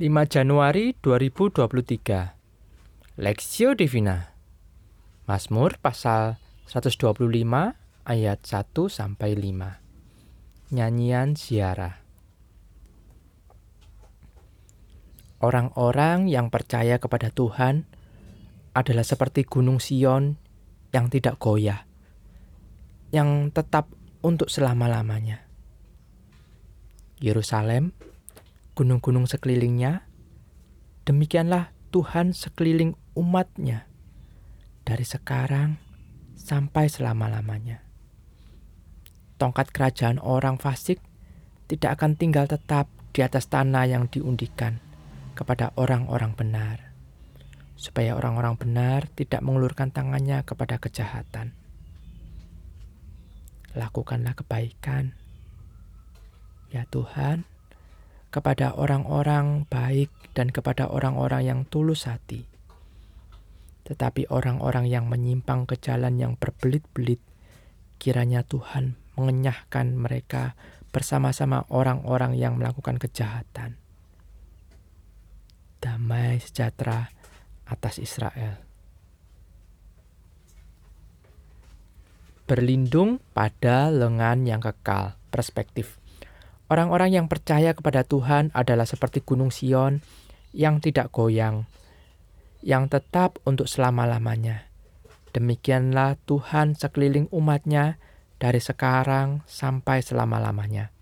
Januari 2023 Lexio Divina. Mazmur pasal 125 ayat 1 sampai 5 Nyanyian ziarah. Orang-orang yang percaya kepada Tuhan adalah seperti gunung Sion yang tidak goyah, yang tetap untuk selama-lamanya. Yerusalem gunung-gunung sekelilingnya, demikianlah Tuhan sekeliling umatnya dari sekarang sampai selama-lamanya. Tongkat kerajaan orang fasik tidak akan tinggal tetap di atas tanah yang diundikan kepada orang-orang benar, supaya orang-orang benar tidak mengulurkan tangannya kepada kejahatan. Lakukanlah kebaikan, ya Tuhan kepada orang-orang baik dan kepada orang-orang yang tulus hati. Tetapi orang-orang yang menyimpang ke jalan yang berbelit-belit, kiranya Tuhan mengenyahkan mereka bersama-sama orang-orang yang melakukan kejahatan. Damai sejahtera atas Israel. Berlindung pada lengan yang kekal, perspektif. Orang-orang yang percaya kepada Tuhan adalah seperti gunung Sion yang tidak goyang, yang tetap untuk selama-lamanya. Demikianlah Tuhan sekeliling umatnya dari sekarang sampai selama-lamanya.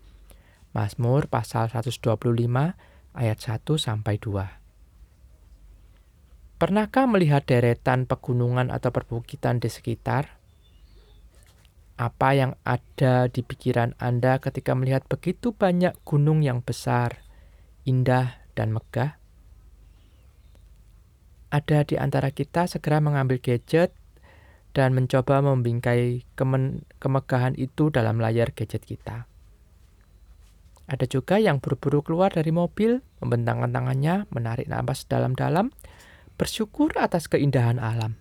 Mazmur pasal 125 ayat 1 sampai 2. Pernahkah melihat deretan pegunungan atau perbukitan di sekitar? Apa yang ada di pikiran Anda ketika melihat begitu banyak gunung yang besar, indah, dan megah? Ada di antara kita segera mengambil gadget dan mencoba membingkai kemegahan itu dalam layar gadget kita. Ada juga yang buru-buru keluar dari mobil, membentangkan tangannya, menarik nafas dalam-dalam, bersyukur atas keindahan alam.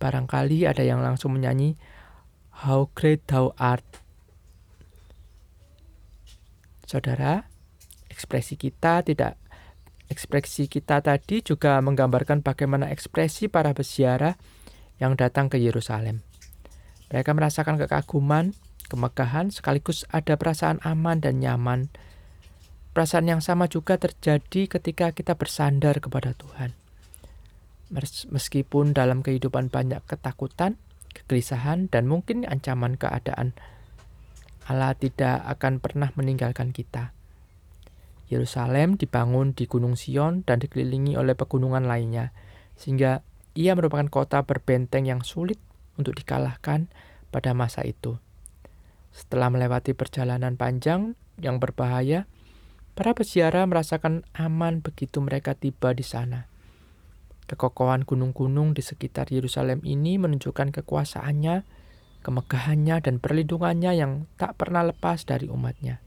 Barangkali ada yang langsung menyanyi, How great thou art. Saudara, ekspresi kita tidak ekspresi kita tadi juga menggambarkan bagaimana ekspresi para peziarah yang datang ke Yerusalem. Mereka merasakan kekaguman, kemegahan, sekaligus ada perasaan aman dan nyaman. Perasaan yang sama juga terjadi ketika kita bersandar kepada Tuhan. Meskipun dalam kehidupan banyak ketakutan, kegelisahan, dan mungkin ancaman keadaan. Allah tidak akan pernah meninggalkan kita. Yerusalem dibangun di Gunung Sion dan dikelilingi oleh pegunungan lainnya, sehingga ia merupakan kota berbenteng yang sulit untuk dikalahkan pada masa itu. Setelah melewati perjalanan panjang yang berbahaya, para peziarah merasakan aman begitu mereka tiba di sana. Kekokohan gunung-gunung di sekitar Yerusalem ini menunjukkan kekuasaannya, kemegahannya, dan perlindungannya yang tak pernah lepas dari umatnya.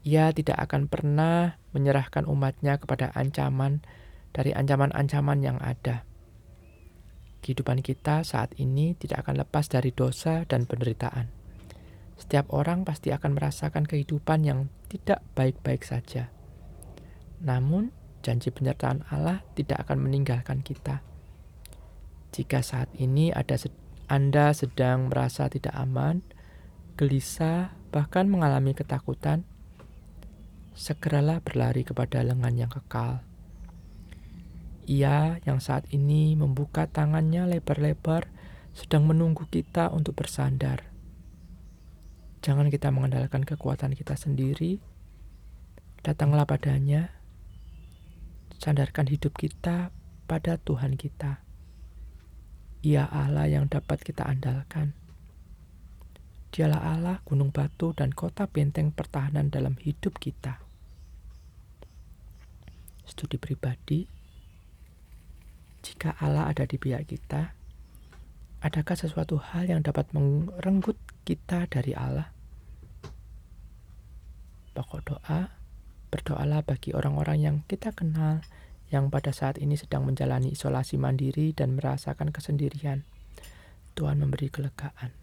Ia tidak akan pernah menyerahkan umatnya kepada ancaman dari ancaman-ancaman yang ada. Kehidupan kita saat ini tidak akan lepas dari dosa dan penderitaan. Setiap orang pasti akan merasakan kehidupan yang tidak baik-baik saja. Namun, janji penyertaan Allah tidak akan meninggalkan kita. Jika saat ini ada Anda sedang merasa tidak aman, gelisah, bahkan mengalami ketakutan, segeralah berlari kepada lengan yang kekal. Ia yang saat ini membuka tangannya lebar-lebar sedang menunggu kita untuk bersandar. Jangan kita mengandalkan kekuatan kita sendiri. Datanglah padanya sandarkan hidup kita pada Tuhan kita. Ia Allah yang dapat kita andalkan. Dialah Allah gunung batu dan kota benteng pertahanan dalam hidup kita. Studi pribadi, jika Allah ada di pihak kita, adakah sesuatu hal yang dapat merenggut kita dari Allah? Pokok doa, Berdoalah bagi orang-orang yang kita kenal yang pada saat ini sedang menjalani isolasi mandiri dan merasakan kesendirian. Tuhan memberi kelegaan.